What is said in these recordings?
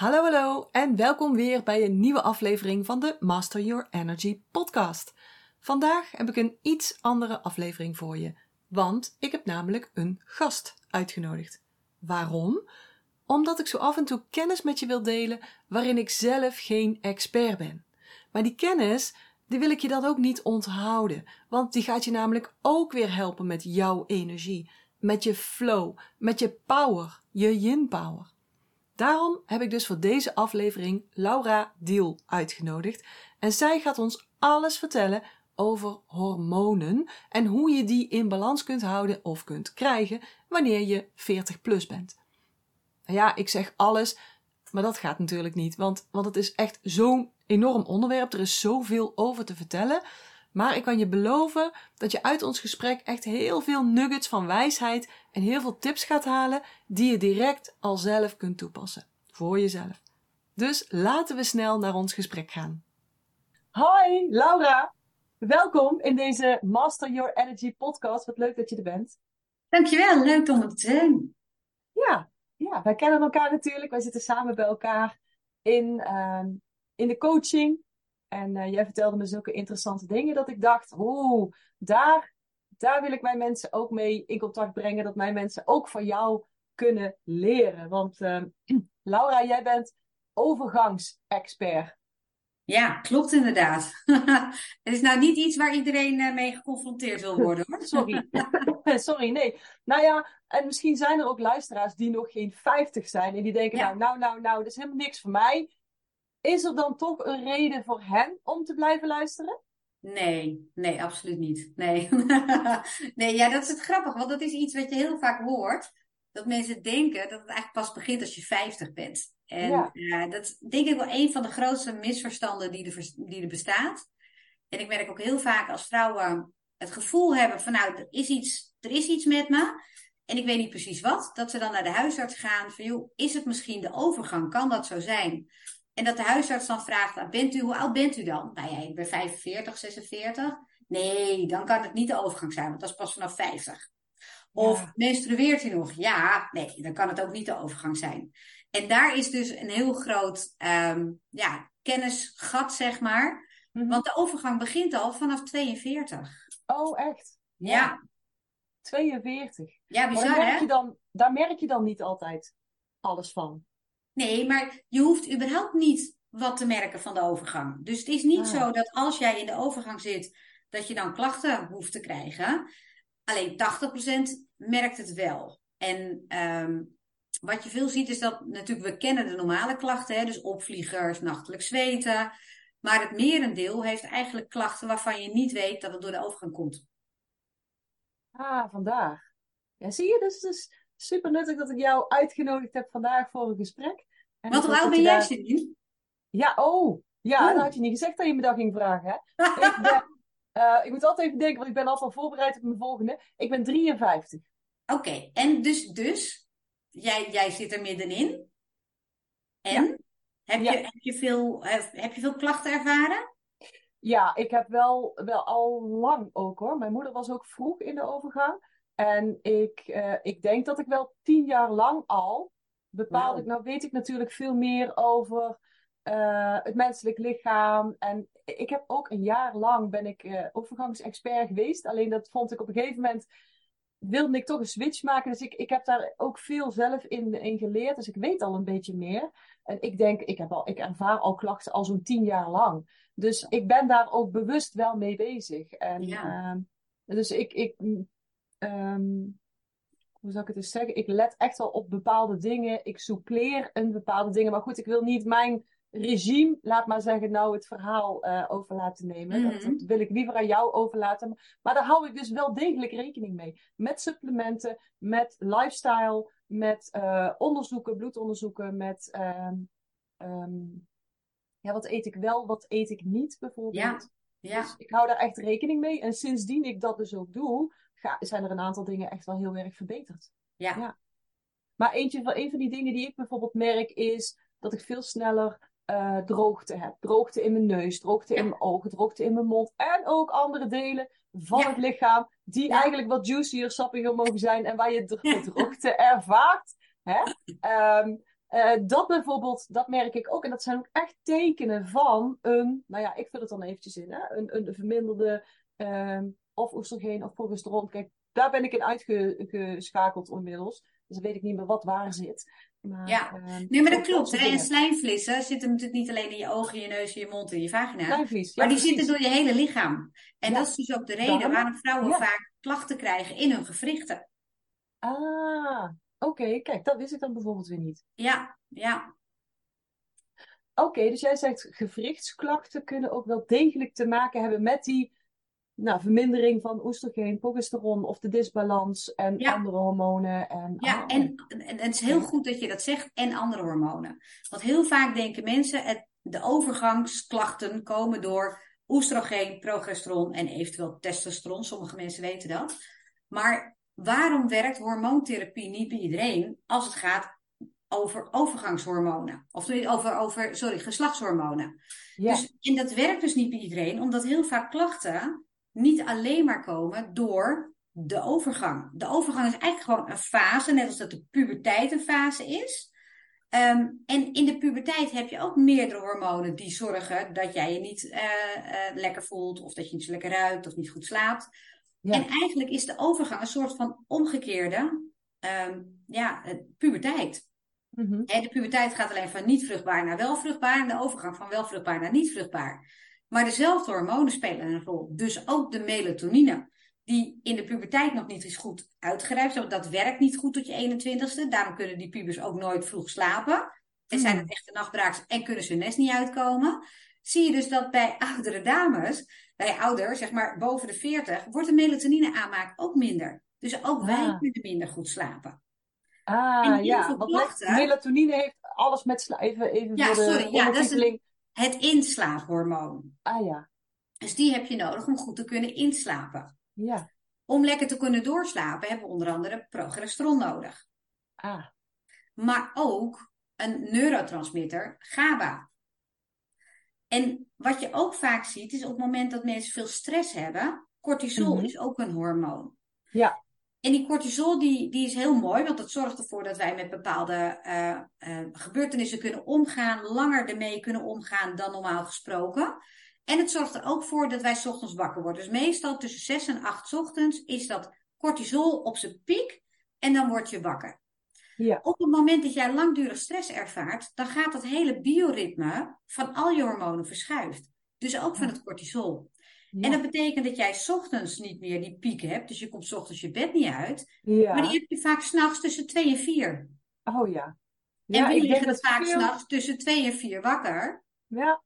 Hallo, hallo en welkom weer bij een nieuwe aflevering van de Master Your Energy podcast. Vandaag heb ik een iets andere aflevering voor je, want ik heb namelijk een gast uitgenodigd. Waarom? Omdat ik zo af en toe kennis met je wil delen waarin ik zelf geen expert ben. Maar die kennis, die wil ik je dan ook niet onthouden, want die gaat je namelijk ook weer helpen met jouw energie, met je flow, met je power, je yin power. Daarom heb ik dus voor deze aflevering Laura Diel uitgenodigd en zij gaat ons alles vertellen over hormonen en hoe je die in balans kunt houden of kunt krijgen wanneer je 40 plus bent. Ja, ik zeg alles, maar dat gaat natuurlijk niet, want, want het is echt zo'n enorm onderwerp. Er is zoveel over te vertellen. Maar ik kan je beloven dat je uit ons gesprek echt heel veel nuggets van wijsheid en heel veel tips gaat halen die je direct al zelf kunt toepassen. Voor jezelf. Dus laten we snel naar ons gesprek gaan. Hoi, Laura. Welkom in deze Master Your Energy podcast. Wat leuk dat je er bent. Dankjewel, leuk om het te zijn. Ja, ja wij kennen elkaar natuurlijk. Wij zitten samen bij elkaar in, uh, in de coaching. En uh, jij vertelde me zulke interessante dingen dat ik dacht, oeh, daar, daar wil ik mijn mensen ook mee in contact brengen. Dat mijn mensen ook van jou kunnen leren. Want uh, Laura, jij bent overgangsexpert. Ja, klopt inderdaad. het is nou niet iets waar iedereen uh, mee geconfronteerd wil worden hoor. Sorry. Sorry, nee. Nou ja, en misschien zijn er ook luisteraars die nog geen 50 zijn. En die denken, ja. nou, nou, nou, nou, dat is helemaal niks voor mij. Is er dan toch een reden voor hen om te blijven luisteren? Nee, nee, absoluut niet. Nee. nee, ja, dat is het grappig, want dat is iets wat je heel vaak hoort. Dat mensen denken dat het eigenlijk pas begint als je 50 bent. En ja. uh, dat is denk ik wel een van de grootste misverstanden die er, die er bestaat. En ik merk ook heel vaak als vrouwen het gevoel hebben van nou, er is iets, er is iets met me. En ik weet niet precies wat. Dat ze dan naar de huisarts gaan van joh, is het misschien de overgang? Kan dat zo zijn? En dat de huisarts dan vraagt, bent u, hoe oud bent u dan? Nou ja, ik ben 45, 46. Nee, dan kan het niet de overgang zijn, want dat is pas vanaf 50. Of ja. menstrueert u nog? Ja, nee, dan kan het ook niet de overgang zijn. En daar is dus een heel groot um, ja, kennisgat, zeg maar. Mm -hmm. Want de overgang begint al vanaf 42. Oh, echt? Ja. ja. 42. Ja, bizar, daar merk hè? Je dan, daar merk je dan niet altijd alles van. Nee, maar je hoeft überhaupt niet wat te merken van de overgang. Dus het is niet ah. zo dat als jij in de overgang zit, dat je dan klachten hoeft te krijgen. Alleen 80% merkt het wel. En um, wat je veel ziet is dat natuurlijk we kennen de normale klachten, hè, dus opvliegers, nachtelijk zweten. Maar het merendeel heeft eigenlijk klachten waarvan je niet weet dat het door de overgang komt. Ah, vandaar. Ja, zie je, dus is super nuttig dat ik jou uitgenodigd heb vandaag voor een gesprek. En Wat hoe oud ben jij. Janine? Ja, oh. Ja, oh. dan had je niet gezegd dat je me dat ging vragen, hè? ik, ben, uh, ik moet altijd even denken, want ik ben altijd al voorbereid op mijn volgende. Ik ben 53. Oké, okay. en dus, dus jij, jij zit er middenin. En? Ja. Heb, ja. je, heb, je veel, heb je veel klachten ervaren? Ja, ik heb wel, wel al lang ook hoor. Mijn moeder was ook vroeg in de overgang. En ik, uh, ik denk dat ik wel tien jaar lang al bepaalde wow. ik. Nou weet ik natuurlijk veel meer over uh, het menselijk lichaam. En ik heb ook een jaar lang ben ik uh, overgangsexpert geweest. Alleen dat vond ik op een gegeven moment wilde ik toch een switch maken. Dus ik, ik heb daar ook veel zelf in, in geleerd. Dus ik weet al een beetje meer. En ik denk, ik, heb al, ik ervaar al klachten al zo'n tien jaar lang. Dus ik ben daar ook bewust wel mee bezig. En, ja. uh, dus ik, ik um, hoe zou ik het eens zeggen? Ik let echt wel op bepaalde dingen. Ik soupleer een bepaalde dingen. Maar goed, ik wil niet mijn regime, laat maar zeggen, nou het verhaal uh, over laten nemen. Mm-hmm. Dat, dat, wil ik liever aan jou overlaten. Maar daar hou ik dus wel degelijk rekening mee. Met supplementen, met lifestyle, met uh, onderzoeken, bloedonderzoeken, met. Um, um, ja, wat eet ik wel, wat eet ik niet bijvoorbeeld. Ja. Ja. Dus ik hou daar echt rekening mee. En sindsdien ik dat dus ook doe, ga, zijn er een aantal dingen echt wel heel erg verbeterd. Ja. ja. Maar eentje van, een van die dingen die ik bijvoorbeeld merk is dat ik veel sneller uh, droogte heb. Droogte in mijn neus, droogte ja. in mijn ogen, droogte in mijn mond. En ook andere delen van ja. het lichaam die ja. eigenlijk wat juicier, sappiger mogen zijn. En waar je droogte ervaart. Hè? Um, Uh, dat bijvoorbeeld, dat merk ik ook. En dat zijn ook echt tekenen van een, nou ja, ik vul het dan eventjes in, hè? Een, een verminderde uh, of oestrogeen of progesteron. Kijk, daar ben ik in uitgeschakeld inmiddels. Dus dan weet ik niet meer wat waar zit. Maar, ja, uh, nee, maar dat klopt. Hè? En slijmvliezen zitten natuurlijk niet alleen in je ogen, je neus, je mond en je vagina. Maar die zitten door je hele lichaam. En dat is dus ook de reden waarom vrouwen vaak klachten krijgen in hun gewrichten. Ah, oké. Kijk, dat wist ik dan bijvoorbeeld weer niet. Ja, ja. Oké, dus jij zegt gewrichtsklachten kunnen ook wel degelijk te maken hebben met die nou, vermindering van oestrogeen, progesteron of de disbalans en andere hormonen. En, ja, oh, en, en, het is heel goed dat je dat zegt en andere hormonen. Want heel vaak denken mensen, het, de overgangsklachten komen door oestrogeen, progesteron en eventueel testosteron. Sommige mensen weten dat. Maar waarom werkt hormoontherapie niet bij iedereen als het gaat over overgangshormonen? Of over, over sorry, geslachtshormonen. Ja. Dus, en dat werkt dus niet bij iedereen, omdat heel vaak klachten niet alleen maar komen door de overgang. De overgang is eigenlijk gewoon een fase, net als dat de puberteit een fase is. Ehm, en in de puberteit heb je ook meerdere hormonen die zorgen dat jij je niet uh, uh, lekker voelt, of dat je niet zo lekker ruikt, of niet goed slaapt. Ja. En eigenlijk is de overgang een soort van omgekeerde um, ja, puberteit. Mm -hmm. de puberteit gaat alleen van niet vruchtbaar naar wel vruchtbaar, en de overgang van wel vruchtbaar naar niet vruchtbaar. Maar dezelfde hormonen spelen een rol. Dus ook de melatonine, die in de puberteit nog niet is goed uitgerijpt. Dat werkt niet goed tot je 21ste. Daarom kunnen die pubers ook nooit vroeg slapen. En zijn het hmm. echte nachtbraaks en kunnen ze hun nest niet uitkomen. Zie je dus dat bij oudere dames, bij ouder, zeg maar boven de 40, wordt de melatonine aanmaak ook minder. Dus ook wij ah. kunnen minder goed slapen. Ah, ja, want melatonine heeft alles met slapen. Even, even ja, voor de sorry, ja, dat is een, het inslaaphormoon. Ah ja. Dus die heb je nodig om goed te kunnen inslapen. Ja. Om lekker te kunnen doorslapen hebben we onder andere progesteron nodig. Ah. Maar ook een neurotransmitter, GABA. En wat je ook vaak ziet, is op het moment dat mensen veel stress hebben, cortisol mhm. is ook een hormoon. Ja. En die cortisol die, die is heel mooi, want dat zorgt ervoor dat wij met bepaalde uh, uh, gebeurtenissen kunnen omgaan, langer ermee kunnen omgaan dan normaal gesproken. En het zorgt er ook voor dat wij s ochtends wakker worden. Dus meestal tussen 6 en 8 ochtends is dat cortisol op zijn piek en dan word je wakker. Ja. Op het moment dat jij langdurig stress ervaart, dan gaat dat hele bioritme van al je hormonen verschuift. Dus ook van het cortisol. En dat betekent dat jij ochtends niet meer die piek hebt. Dus je komt ochtends je bed niet uit. Ja. Maar die heb je vaak s'nachts tussen twee en vier. Oh ja. ja en wie liggen het vaak veel... s'nachts tussen twee en vier wakker? Ja.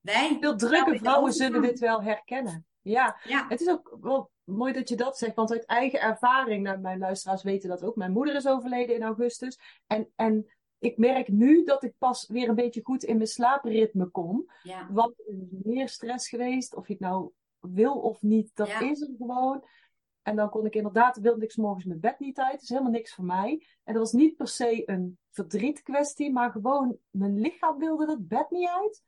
Wij. Veel drukke vrouwen zullen dit wel herkennen. Ja. ja. Het is ook wel mooi dat je dat zegt. Want uit eigen ervaring, nou, mijn luisteraars weten dat ook. Mijn moeder is overleden in augustus. En, en ik merk nu dat ik pas weer een beetje goed in mijn slaapritme kom. Ja. Want er is meer stress geweest. Of ik nou wil of niet, dat is er gewoon. En dan kon ik inderdaad, wilde ik s morgens mijn bed niet uit. Dat is helemaal niks voor mij. En dat was niet per se een verdriet kwestie, maar gewoon mijn lichaam wilde dat bed niet uit.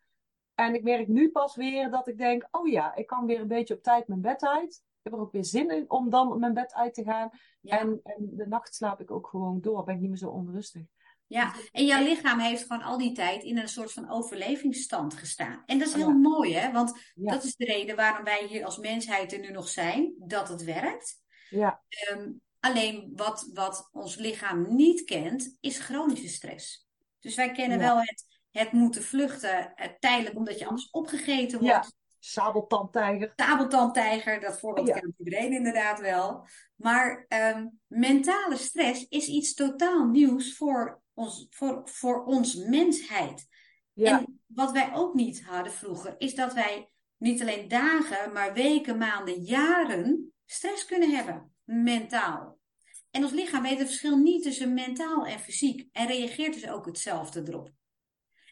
En ik merk nu pas weer dat ik denk, oh ja, ik kan weer een beetje op tijd mijn bed uit. Ik heb er ook weer zin in om dan mijn bed uit te gaan. En, en de nacht slaap ik ook gewoon door, ben ik niet meer zo onrustig. Ja, en jouw lichaam heeft gewoon al die tijd in een soort van overlevingsstand gestaan. En dat is heel mooi, hè? Want dat is de reden waarom wij hier als mensheid er nu nog zijn, dat het werkt. Ja. Um, alleen wat, wat ons lichaam niet kent, is chronische stress. Dus wij kennen wel het, het moeten vluchten het tijdelijk omdat je anders opgegeten wordt. Ja. Sabeltandtijger. Sabeltandtijger, dat voorbeeld kent iedereen inderdaad wel. Maar um, mentale stress is iets totaal nieuws voor ons, voor, voor ons mensheid. Ja. En wat wij ook niet hadden vroeger, is dat wij niet alleen dagen, maar weken, maanden, jaren stress kunnen hebben, mentaal. En ons lichaam weet het verschil niet tussen mentaal en fysiek en reageert dus ook hetzelfde erop.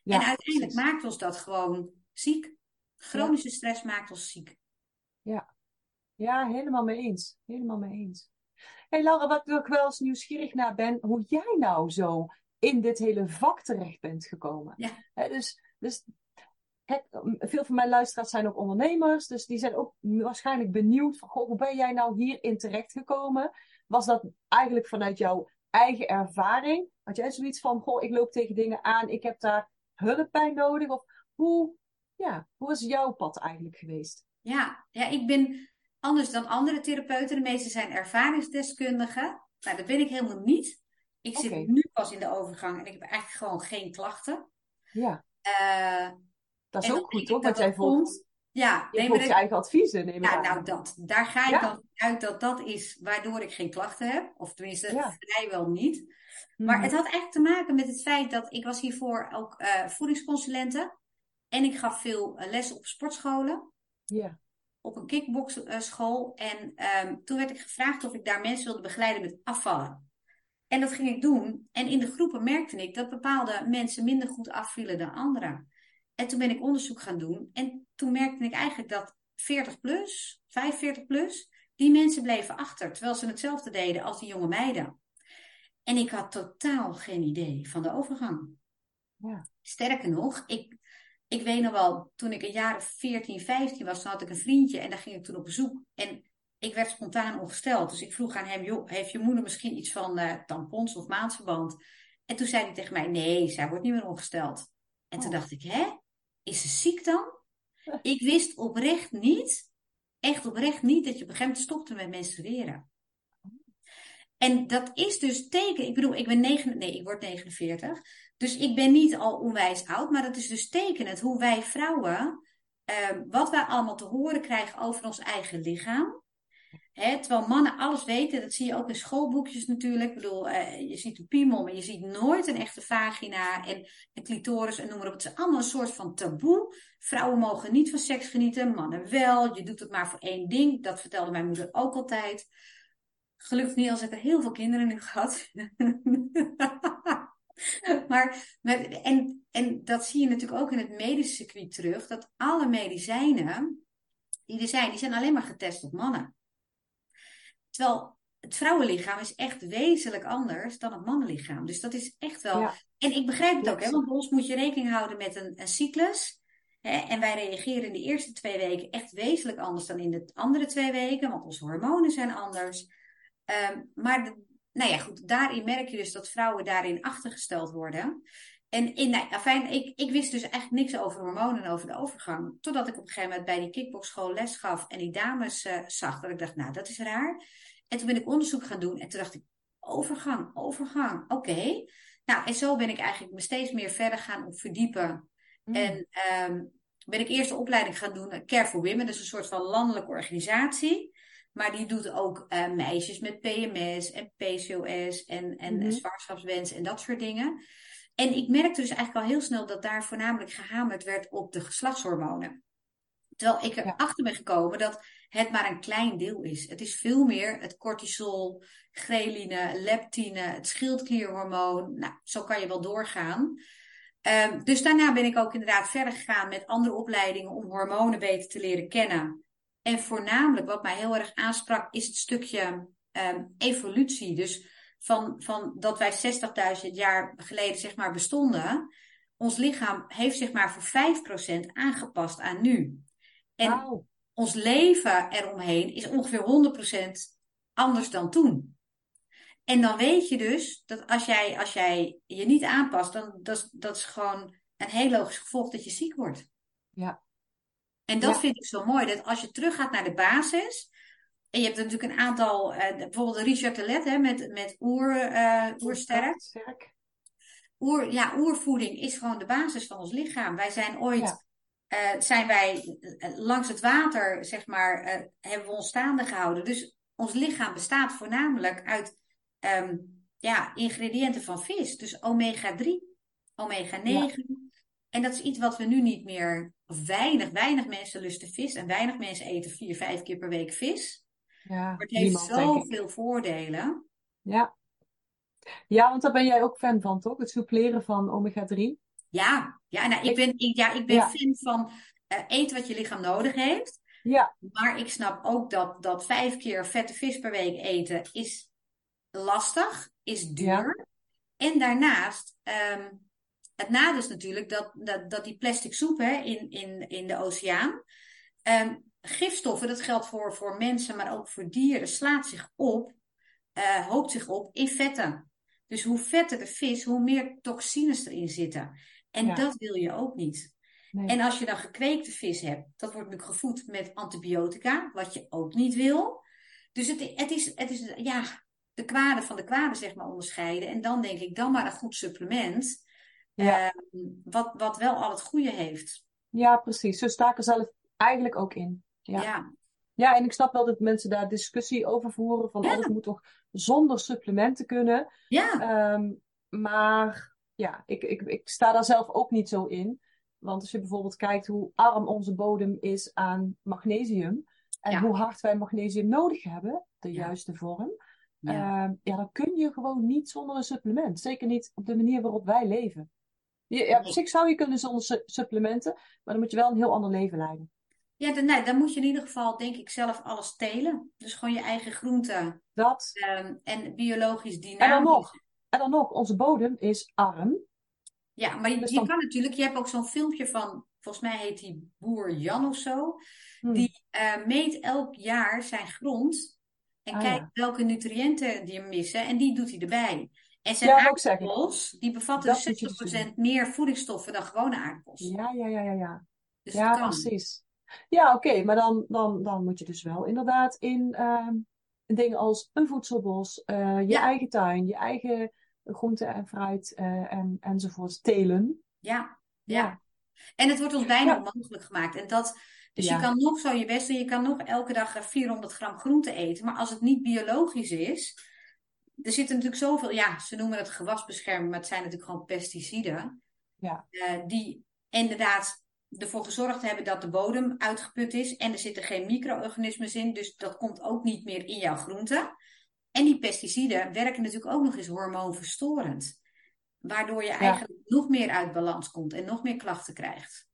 Ja, en uiteindelijk precies. maakt ons dat gewoon ziek. Chronische ja. stress maakt ons ziek. Ja. ja, helemaal mee eens. Helemaal mee eens. Hé hey Laura, wat ik wel eens nieuwsgierig naar ben, hoe jij nou zo in dit hele vak terecht bent gekomen. Ja. dus, dus veel van mijn luisteraars zijn ook ondernemers, dus die zijn ook waarschijnlijk benieuwd van, goh, hoe ben jij nou hierin terecht gekomen? Was dat eigenlijk vanuit jouw eigen ervaring? Had jij zoiets van, goh, ik loop tegen dingen aan, ik heb daar hulp bij nodig? Of hoe, ja, hoe is jouw pad eigenlijk geweest? Ja, ja, ik ben anders dan andere therapeuten. De meeste zijn ervaringsdeskundigen. Nou, dat ben ik helemaal niet. Ik zit nu pas in de overgang en ik heb eigenlijk gewoon geen klachten. Ja. Uh, dat is ook goed, toch? Wat jij volgt. Ja, je volgt je eigen adviezen. Neem ja, nou, dat, daar ga ik dan uit dat dat is waardoor ik geen klachten heb. Of tenminste, vrijwel niet. Maar mhm. het had echt te maken met het feit dat ik was hiervoor ook uh, voedingsconsulente. En ik gaf veel uh, les op sportscholen. Ja. Op een kickboxschool. En um, toen werd ik gevraagd of ik daar mensen wilde begeleiden met afvallen. En dat ging ik doen. En in de groepen merkte ik dat bepaalde mensen minder goed afvielen dan anderen. En toen ben ik onderzoek gaan doen. En toen merkte ik eigenlijk dat 40 plus, 45 plus, die mensen bleven achter. Terwijl ze hetzelfde deden als die jonge meiden. En ik had totaal geen idee van de overgang. Ja. Sterker nog, ik, ik weet nog wel, toen ik een jaar 14, 15 was, toen had ik een vriendje en daar ging ik toen op bezoek. En ik werd spontaan ongesteld. Dus ik vroeg aan hem, joh, heeft je moeder misschien iets van uh, tampons of maandverband? En toen zei hij tegen mij, nee, zij wordt niet meer ongesteld. En toen oh. dacht ik, hè, is ze ziek dan? Ik wist oprecht niet, echt oprecht niet, dat je op een gegeven moment stopte met menstrueren. En dat is dus teken, ik bedoel, ik ben 9, nee, ik word 49. Dus ik ben niet al onwijs oud, maar dat is dus tekenend hoe wij vrouwen, eh, wat wij allemaal te horen krijgen over ons eigen lichaam. Terwijl mannen alles weten, dat zie je ook in schoolboekjes natuurlijk. Ik bedoel, uh, je ziet een piemel, maar je ziet nooit een echte vagina en een clitoris en noem maar op. Het is allemaal een soort van taboe. Vrouwen mogen niet van seks genieten, mannen wel. Je doet het maar voor één ding. Dat vertelde mijn moeder ook altijd. Gelukkig niet, als ik er heel veel kinderen nu gehad. maar, en, en dat zie je natuurlijk ook in het medische circuit terug. Dat alle medicijnen die er zijn, die zijn alleen maar getest op mannen. Terwijl het vrouwenlichaam is echt wezenlijk anders dan het mannenlichaam. Dus dat is echt wel. En ik begrijp het ook, hè, want bij ons moet je rekening houden met een, een cyclus. Hè, en wij reageren in de eerste twee weken echt wezenlijk anders dan in de andere twee weken, want onze hormonen zijn anders. Um, maar nou ja, goed, daarin merk je dus dat vrouwen daarin achtergesteld worden. En in, nou, fijn, ik, ik wist dus eigenlijk niks over hormonen en over de overgang. Totdat ik op een gegeven moment bij die kickboxschool les gaf en die dames uh, zag. Dat ik dacht, nou, dat is raar. En toen ben ik onderzoek gaan doen en toen dacht ik, overgang, overgang, oké. Nou, en zo ben ik eigenlijk me steeds meer verder gaan verdiepen. Mm. En um, ben ik eerst de opleiding gaan doen, Care for Women. Dat is een soort van landelijke organisatie. Maar die doet ook uh, meisjes met PMS en PCOS en, en mm -hmm. zwangerschapswens en dat soort dingen. En ik merkte dus eigenlijk al heel snel dat daar voornamelijk gehamerd werd op de geslachtshormonen. Terwijl ik erachter ben gekomen dat het maar een klein deel is. Het is veel meer het cortisol, ghreline, leptine, het schildklierhormoon. Nou, zo kan je wel doorgaan. Um, dus daarna ben ik ook inderdaad verder gegaan met andere opleidingen om hormonen beter te leren kennen. En voornamelijk wat mij heel erg aansprak is het stukje um, evolutie. Dus van, van dat wij 60.000 jaar geleden zeg maar bestonden. Ons lichaam heeft zich maar voor 5% aangepast aan nu. En ons leven eromheen is ongeveer 100% anders dan toen. En dan weet je dus dat als jij, als jij je niet aanpast, dan dat, dat is gewoon een heel logisch gevolg dat je ziek wordt. Ja. En dat vind ik zo mooi, dat als je teruggaat naar de basis, en je hebt natuurlijk een aantal, uh, bijvoorbeeld Richard de Let hè, met, met oer, uh, oersterk. Oer, ja, oervoeding is gewoon de basis van ons lichaam. Wij zijn ooit, uh, zijn wij langs het water, zeg maar, hebben we ons staande gehouden. Dus ons lichaam bestaat voornamelijk uit um, ja, ingrediënten van vis. Dus omega-3, omega-9. En dat is iets wat we nu niet meer, of weinig, weinig mensen lusten vis. En weinig mensen eten vier, vijf keer per week vis. Ja, maar het heeft zoveel voordelen. Ja. ja, want daar ben jij ook fan van, toch? Het suppleren van omega-3. Ja, ja, nou, ik, ben, ik, ja, ik ben fan van uh, eten wat je lichaam nodig heeft. Ja. Maar ik snap ook dat, dat vijf keer vette vis per week eten is lastig, is duur. En daarnaast, um, het nadeel is natuurlijk dat, dat, dat die plastic soep hè, in, in, in de oceaan, um, gifstoffen, dat geldt voor, voor mensen, maar ook voor dieren, slaat zich op, uh, hoopt zich op in vetten. Dus hoe vetter de vis, hoe meer toxines erin zitten. En Ja. dat wil je ook niet. Nee. En als je dan gekweekte vis hebt, dat wordt nu gevoed met antibiotica, wat je ook niet wil. Dus het, het, is, het is ja, de kwade van de kwade, zeg maar, onderscheiden. En dan denk ik, dan maar een goed supplement, Ja. ehm, wat, wat wel al het goede heeft. Ja, precies. Zo sta ik er zelf eigenlijk ook in. Ja. Ja, Ja, en ik snap wel dat mensen daar discussie over voeren. Van Ja. alles moet toch zonder supplementen kunnen. ja, Ehm, maar ja, ik, ik, ik sta daar zelf ook niet zo in. Want als je bijvoorbeeld kijkt hoe arm onze bodem is aan magnesium. En Ja. hoe hard wij magnesium nodig hebben, de Ja. juiste vorm. ja. Ehm, ja, dan kun je gewoon niet zonder een supplement. Zeker niet op de manier waarop wij leven. Je, ja, op zich zou je kunnen zonder su- supplementen, maar dan moet je wel een heel ander leven leiden. Ja dan, nee, dan moet je in ieder geval, denk ik, zelf alles telen. Dus gewoon je eigen groenten Dat. ehm, en biologisch En dan dynamisch. nog, en dan nog, onze bodem is arm. Ja, maar je, Dus je dan- kan natuurlijk, je hebt ook zo'n filmpje van, volgens mij heet die boer Jan of zo. Hm. Die eh, meet elk jaar zijn grond en Ah, kijkt ja. welke nutriënten die missen en die doet hij erbij. En zijn Ja, aardappels, die bevatten Dat dus moet je dus 60% meer voedingsstoffen dan gewone aardappels. Ja, ja, ja, ja, ja. Dus Ja, precies. Ja, oké, maar dan, dan, dan moet je dus wel inderdaad in ehm, dingen als een voedselbos, eh, je Ja. eigen tuin, je eigen groenten en fruit eh, en, enzovoort telen. Ja, ja. Ja. En het wordt ons bijna Ja. onmogelijk gemaakt. En dat, dus je kan nog zo je best doen, je kan nog elke dag eh, 400 gram groente eten. Maar als het niet biologisch is, er zitten natuurlijk zoveel, ja, ze noemen het gewasbescherming, maar het zijn natuurlijk gewoon pesticiden. Ja. eh, die inderdaad ervoor gezorgd hebben dat de bodem uitgeput is. En er zitten geen micro-organismen in, dus dat komt ook niet meer in jouw groente. En die pesticiden werken natuurlijk ook nog eens hormoonverstorend. Waardoor je eigenlijk nog meer uit balans komt en nog meer klachten krijgt.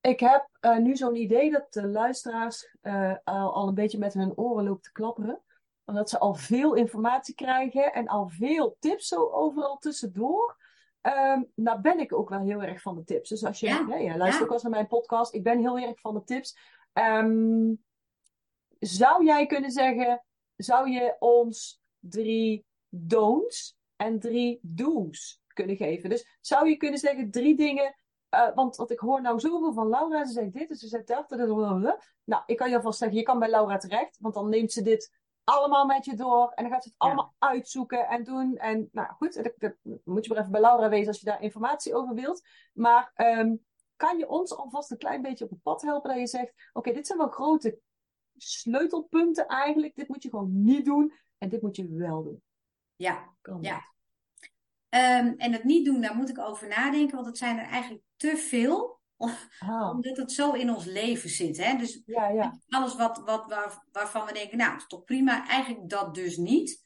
Ik heb eh, nu zo'n idee dat de luisteraars eh, al, al een beetje met hun oren lopen te klapperen. Omdat ze al veel informatie krijgen en al veel tips zo overal tussendoor. Ehm, nou ben ik ook wel heel erg van de tips. Dus als je, Ja, ja, luistert ja. ook wel eens naar mijn podcast, ik ben heel erg van de tips. Ehm, zou jij kunnen zeggen, zou je ons drie don'ts en drie do's kunnen geven? Dus zou je kunnen zeggen drie dingen eh, want, want ik hoor nou zoveel van Laura. Ze zegt dit en ze zegt dat. dat, dat, dat, dat. Nou, ik kan je alvast zeggen, je kan bij Laura terecht. Want dan neemt ze dit allemaal met je door. En dan gaat ze het Ja. allemaal uitzoeken en doen. En nou goed, dat, dat moet je maar even bij Laura wezen als je daar informatie over wilt. Maar ehm, kan je ons alvast een klein beetje op het pad helpen? Dat je zegt, oké, dit zijn wel grote sleutelpunten eigenlijk. Dit moet je gewoon niet doen. En dit moet je wel doen. Ja, Kan Ja. Ehm, en het niet doen, daar moet ik over nadenken, want het zijn er eigenlijk te veel, Ah, omdat het zo in ons leven zit. Hè? Dus ja, ja. alles wat, wat, waar, waarvan we denken, nou, het is toch prima, eigenlijk dat dus niet.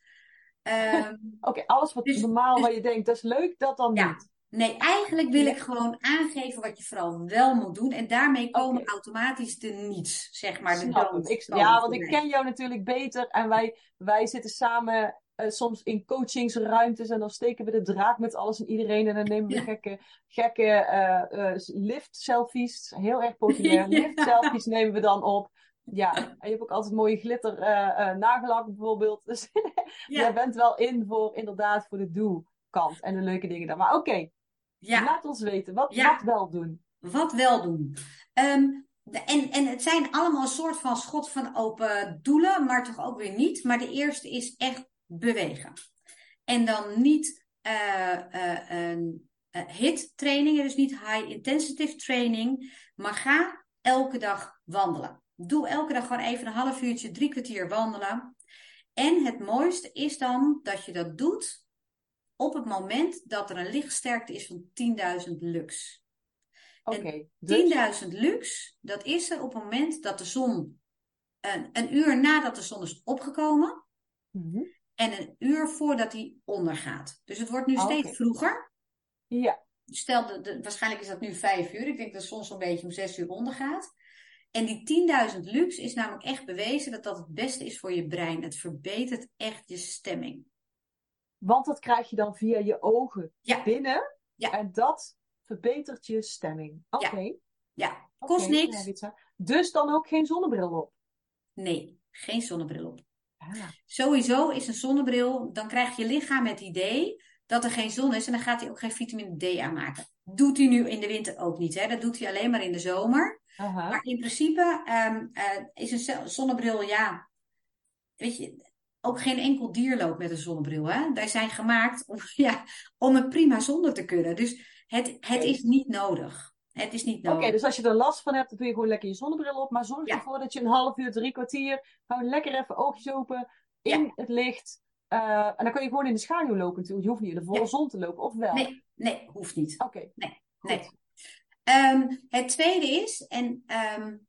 Ehm, Oké, alles wat Dus- normaal dus- waar je denkt, dat is leuk, dat dan Ja. niet. nee, eigenlijk wil ik gewoon aangeven wat je vooral wel moet doen. En daarmee komen automatisch de niets, zeg maar. De Ik, ja, want ik ken jou natuurlijk beter en wij, wij zitten samen eh, soms in coachingsruimtes en dan steken we de draak met alles en iedereen en dan nemen we Ja. gekke, gekke eh, eh, lift-selfies. Heel erg populair. Ja. Lift-selfies nemen we dan op. Ja, en je hebt ook altijd mooie glitter nagellak bijvoorbeeld. Dus Ja. jij bent wel in voor inderdaad voor de do-kant en de leuke dingen daar. Maar oké, Ja. laat ons weten. Wat, wat wel doen. Wat wel doen. Ehm, de- en, en het zijn allemaal een soort van schot van open doelen, maar toch ook weer niet. Maar de eerste is echt bewegen. En dan niet eh, eh, een eh, hit trainingen, dus niet high intensive training, maar ga elke dag wandelen. Doe elke dag gewoon even een half uurtje, drie kwartier wandelen. En het mooiste is dan dat je dat doet op het moment dat er een lichtsterkte is van 10.000 lux. Oké, dus 10.000 lux, dat is er op het moment dat de zon, een, een uur nadat de zon is opgekomen Mhm. En een uur voordat die ondergaat. Dus het wordt nu Ah, steeds vroeger. ja, Stel, de, de- waarschijnlijk is dat nu vijf uur. Ik denk dat de zon zo'n beetje om zes uur ondergaat. En die 10.000 lux is namelijk echt bewezen dat dat het beste is voor je brein. Het verbetert echt je stemming. Want dat krijg je dan via je ogen Ja. binnen. Ja. En dat verbetert je stemming. Oké. Ja. Kost niks. ja, Ritsa. Dus dan ook geen zonnebril op. Nee, geen zonnebril op. Sowieso is een zonnebril, dan krijgt je lichaam het idee dat er geen zon is en dan gaat hij ook geen vitamine D aanmaken. Doet hij nu in de winter ook niet, hè? dat doet hij alleen maar in de zomer. Maar in principe um, uh, is een zonnebril, ja, weet je, ook geen enkel dier loopt met een zonnebril. Hè? Wij zijn gemaakt om, ja, om het prima zonder te kunnen. Dus het, het is niet nodig. Het is niet nodig. Oké, dus als je er last van hebt, dan doe je gewoon lekker je zonnebril op. Maar zorg ervoor dat je een half uur, drie kwartier, gewoon lekker even oogjes open in het licht. Uh, en dan kun je gewoon in de schaduw lopen natuurlijk. Je hoeft niet in de volle zon te lopen, of wel? Nee, nee hoeft niet. Oké. Nee, nee. Um, het tweede is, en um,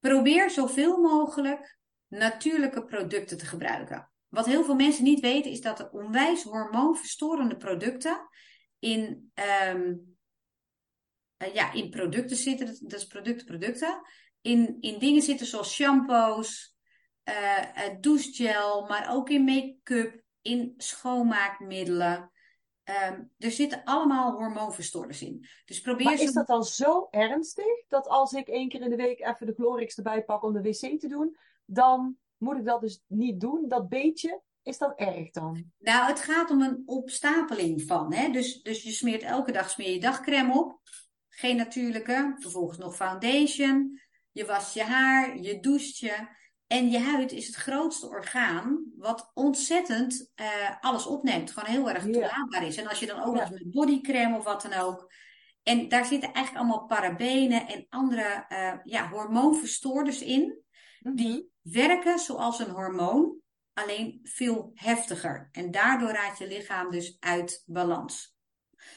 probeer zoveel mogelijk natuurlijke producten te gebruiken. Wat heel veel mensen niet weten, is dat er onwijs hormoonverstorende producten in um, uh, ja, in producten zitten. Dat is producten, producten. In, in dingen zitten zoals shampoos, uh, douchegel, maar ook in make-up, in schoonmaakmiddelen. Um, er zitten allemaal hormoonverstoorders in. Dus probeer maar is dat dan zo ernstig dat als ik één keer in de week even de Glorix erbij pak om de wc te doen, dan moet ik dat dus niet doen? Dat beetje, is dat erg dan? Nou, het gaat om een opstapeling van. Hè? Dus, dus je smeert elke dag smeer je dagcreme op geen natuurlijke. Vervolgens nog foundation. Je wast je haar, je doucht je. En je huid is het grootste orgaan wat ontzettend uh, alles opneemt. Gewoon heel erg toelaatbaar is. En als je dan ook nog eens met bodycreme of wat dan ook. En daar zitten eigenlijk allemaal parabenen en andere uh, ja, hormoonverstoorders in. Mhm. Die werken zoals een hormoon, alleen veel heftiger. En daardoor raakt je lichaam dus uit balans.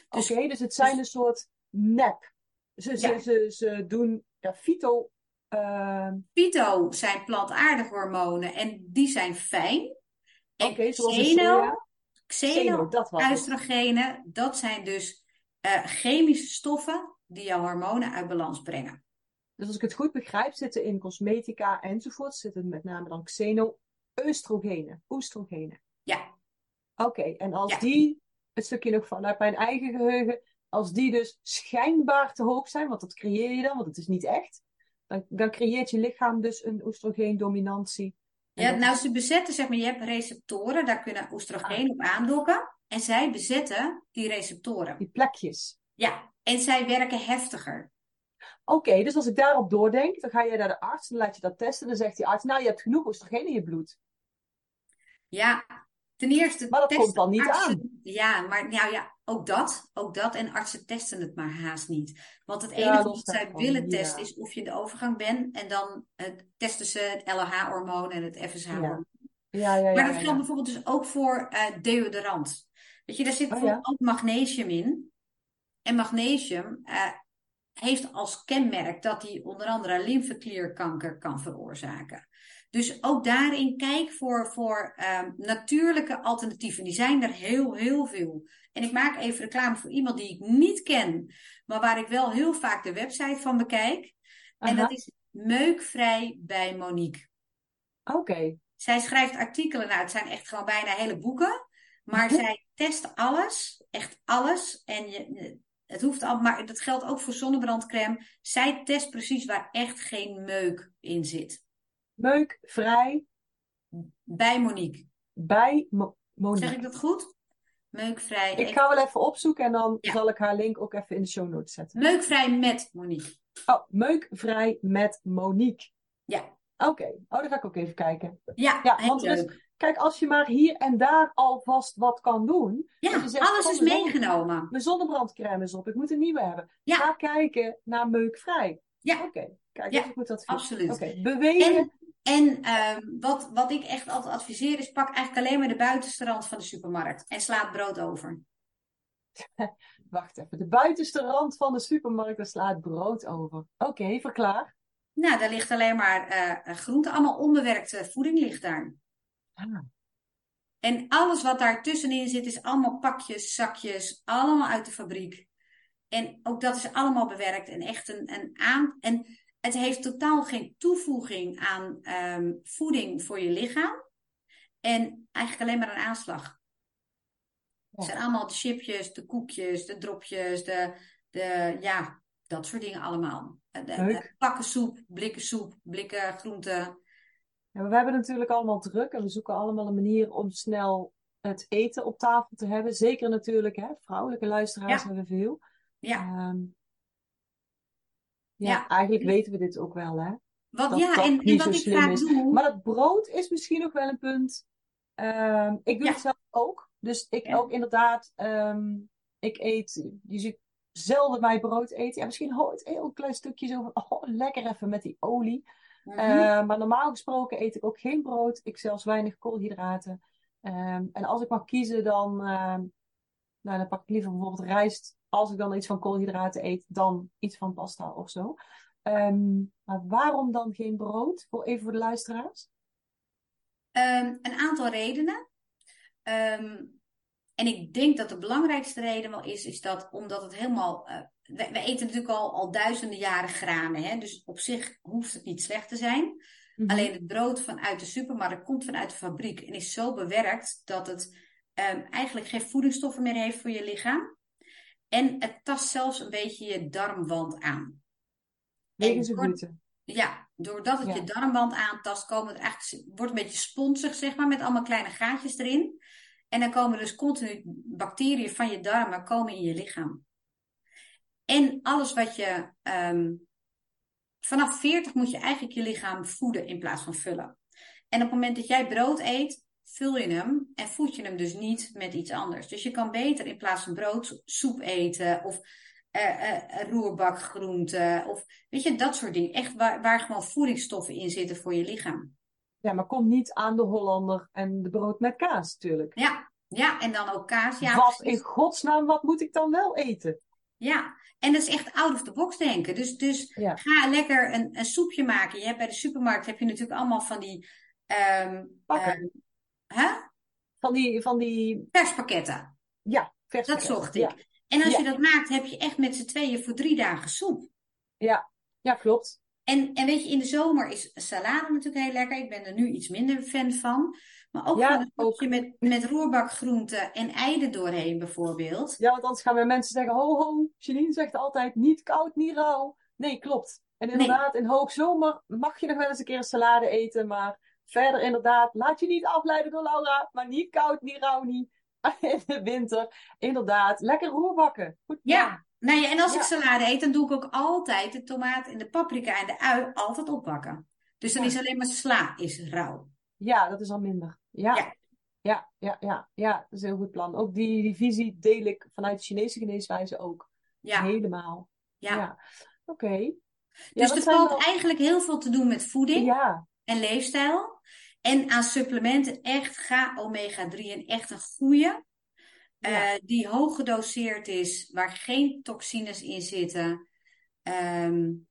Dus, Oké, dus het zijn dus, een soort nep. Ze, ze, ze, ze doen ja, fyto. Uh... Fyto zijn plantaardige hormonen en die zijn fijn. Oké, okay, zoals xeno, xeno, oestrogenen, dat zijn dus uh, chemische stoffen die jouw hormonen uit balans brengen. Dus als ik het goed begrijp, zitten in cosmetica enzovoort, zitten met name dan xeno-oestrogenen. Oestrogenen. Ja. Oké, en als die, een stukje nog vanuit mijn eigen geheugen, als die dus schijnbaar te hoog zijn, want dat creëer je dan, want het is niet echt, dan, dan creëert je lichaam dus een oestrogeendominantie. Ja, nou ze bezetten, zeg maar, je hebt receptoren, daar kunnen oestrogeen op aandokken. En zij bezetten die receptoren. Die plekjes. Ja, en zij werken heftiger. Oké, dus als ik daarop doordenk, dan ga je naar de arts, dan laat je dat testen. Dan zegt die arts, nou je hebt genoeg oestrogeen in je bloed. Ja, ten eerste... Maar dat komt dan niet aan. Ja, maar nou ja, ook dat, ook dat. En artsen testen het maar haast niet. Want het enige wat zij willen testen is of je in de overgang bent. En dan uh, testen ze het LH-hormoon en het FSH-hormoon. Ja. Ja, maar dat geldt bijvoorbeeld dus ook voor uh, deodorant. Weet je, daar zit oh, ook magnesium in. En magnesium uh, heeft als kenmerk dat hij onder andere lymfeklierkanker kan veroorzaken. Dus ook daarin kijk voor, voor um, natuurlijke alternatieven. Die zijn er heel, heel veel. En ik maak even reclame voor iemand die ik niet ken, maar waar ik wel heel vaak de website van bekijk. En dat is Meukvrij bij Monique. Oké. Zij schrijft artikelen, nou het zijn echt gewoon bijna hele boeken. Maar mhm. zij test alles, echt alles. En je, het hoeft al, maar dat geldt ook voor zonnebrandcrème. Zij test precies waar echt geen meuk in zit. Meukvrij? Bij Monique. Bij Mo Monique. Zeg ik dat goed? Meukvrij. Ik ga wel even opzoeken en dan zal ik haar link ook even in de show notes zetten. Meukvrij met Monique. Oh, meukvrij met Monique. Ja. Oké, oh, dan ga ik ook even kijken. Ja, ja want leuk. kijk, als je maar hier en daar alvast wat kan doen. Ja, alles is meegenomen. Mijn zonnebrandcrème is op, ik moet een nieuwe hebben. Ja. Ga kijken naar meukvrij. Ja. Oké, kijk, ja, goed advies. Absoluut. Oké, bewegen. En uh, wat, wat ik echt altijd adviseer is, pak eigenlijk alleen maar de buitenste rand van de supermarkt en sla het brood over. Wacht even, de buitenste rand van de supermarkt en sla het brood over. Oké, okay, verklaar. Nou, daar ligt alleen maar uh, groente, allemaal onbewerkte voeding ligt daar. Ah. En alles wat daar tussenin zit is allemaal pakjes, zakjes, allemaal uit de fabriek. En ook dat is allemaal bewerkt en echt een, een aan... En het heeft totaal geen toevoeging aan um, voeding voor je lichaam. En eigenlijk alleen maar een aanslag. Het zijn allemaal de chipjes, de koekjes, de dropjes, de, de, ja, dat soort dingen allemaal. De, de, pakken soep, blikken soep, blikken groenten. Ja, we hebben natuurlijk allemaal druk en we zoeken allemaal een manier om snel het eten op tafel te hebben. Zeker natuurlijk, hè, vrouwelijke luisteraars hebben veel. Ja. Um, ja, eigenlijk weten we dit ook wel, hè? Wat, ja, en, en wat ik vaak doe... Maar dat brood is misschien nog wel een punt. Um, ik doe het zelf ook. Dus ik ook inderdaad, um, ik eet, je ziet zelden mijn brood eten. Ja, misschien ooit een heel klein stukje zo van, oh, lekker even met die olie. Mm -hmm. maar normaal gesproken eet ik ook geen brood. Ik zelfs weinig koolhydraten. Um, en als ik mag kiezen, dan, nou, dan pak ik liever bijvoorbeeld rijst. Als ik dan iets van koolhydraten eet, dan iets van pasta of zo. Um, maar waarom dan geen brood? Voor, even voor de luisteraars. Um, een aantal redenen. Um, en ik denk dat de belangrijkste reden wel is, is dat omdat het helemaal. Uh, we, we, eten natuurlijk al, al duizenden jaren granen. Hè? Dus op zich hoeft het niet slecht te zijn. Mm -hmm. Alleen het brood vanuit de supermarkt komt vanuit de fabriek en is zo bewerkt dat het eigenlijk geen voedingsstoffen meer heeft voor je lichaam. En het tast zelfs een beetje je darmwand aan. Gluten. Ja, doordat het ja. je darmwand aantast, komen het eigenlijk, wordt een beetje sponsig, zeg maar, met allemaal kleine gaatjes erin. En dan komen dus continu bacteriën van je darmen komen in je lichaam. En alles wat je. Um, vanaf 40 moet je eigenlijk je lichaam voeden in plaats van vullen. En op het moment dat jij brood eet, vul je hem en voed je hem dus niet met iets anders. Dus je kan beter in plaats van brood soep eten of uh, uh, roerbakgroenten of weet je, dat soort dingen. Echt waar, waar gewoon voedingsstoffen in zitten voor je lichaam. Ja, maar kom niet aan de Hollander en de brood met kaas natuurlijk. Ja, ja en dan ook kaas. Ja, wat in godsnaam, wat moet ik dan wel eten? Ja, en dat is echt out of the box denken. Dus, dus ja. ga lekker een, een soepje maken. Je hebt bij de supermarkt heb je natuurlijk allemaal van die... Um, Pakken. Huh? Van die, van die... Verspakketten. Ja, Dat zocht ik. Ja. En als ja. je dat maakt, heb je echt met z'n tweeën voor drie dagen soep. Ja, ja klopt. En, en weet je, in de zomer is salade natuurlijk heel lekker. Ik ben er nu iets minder fan van. Maar ook ja, een soepje met, met roerbakgroenten en ei er doorheen bijvoorbeeld. Ja, want anders gaan weer mensen zeggen... Ho, ho, Janine zegt altijd niet koud, niet rauw. Nee, klopt. En inderdaad, nee. in hoogzomer mag je nog wel eens een keer een salade eten. Maar verder inderdaad, laat je niet afleiden door Laura. Maar niet koud, niet rauw, niet. in de winter. Inderdaad, lekker roerbakken. Goed ja, nou ja, en als ja. ik salade eet, dan doe ik ook altijd de tomaat en de paprika en de ui altijd opbakken. Dus dan ja. is alleen maar sla is rauw. Ja, dat is al minder. Ja. ja. Ja, ja, ja, ja, dat is een heel goed plan. Ook die, die visie deel ik vanuit de Chinese geneeswijze ook. Ja. Helemaal. Ja. ja. Oké. Okay. Dus er valt eigenlijk heel veel te doen met voeding ja. En leefstijl. En aan supplementen echt, ga omega-3 en echt een goede. Ja. Uh, die hoog gedoseerd is, waar geen toxines in zitten. Um,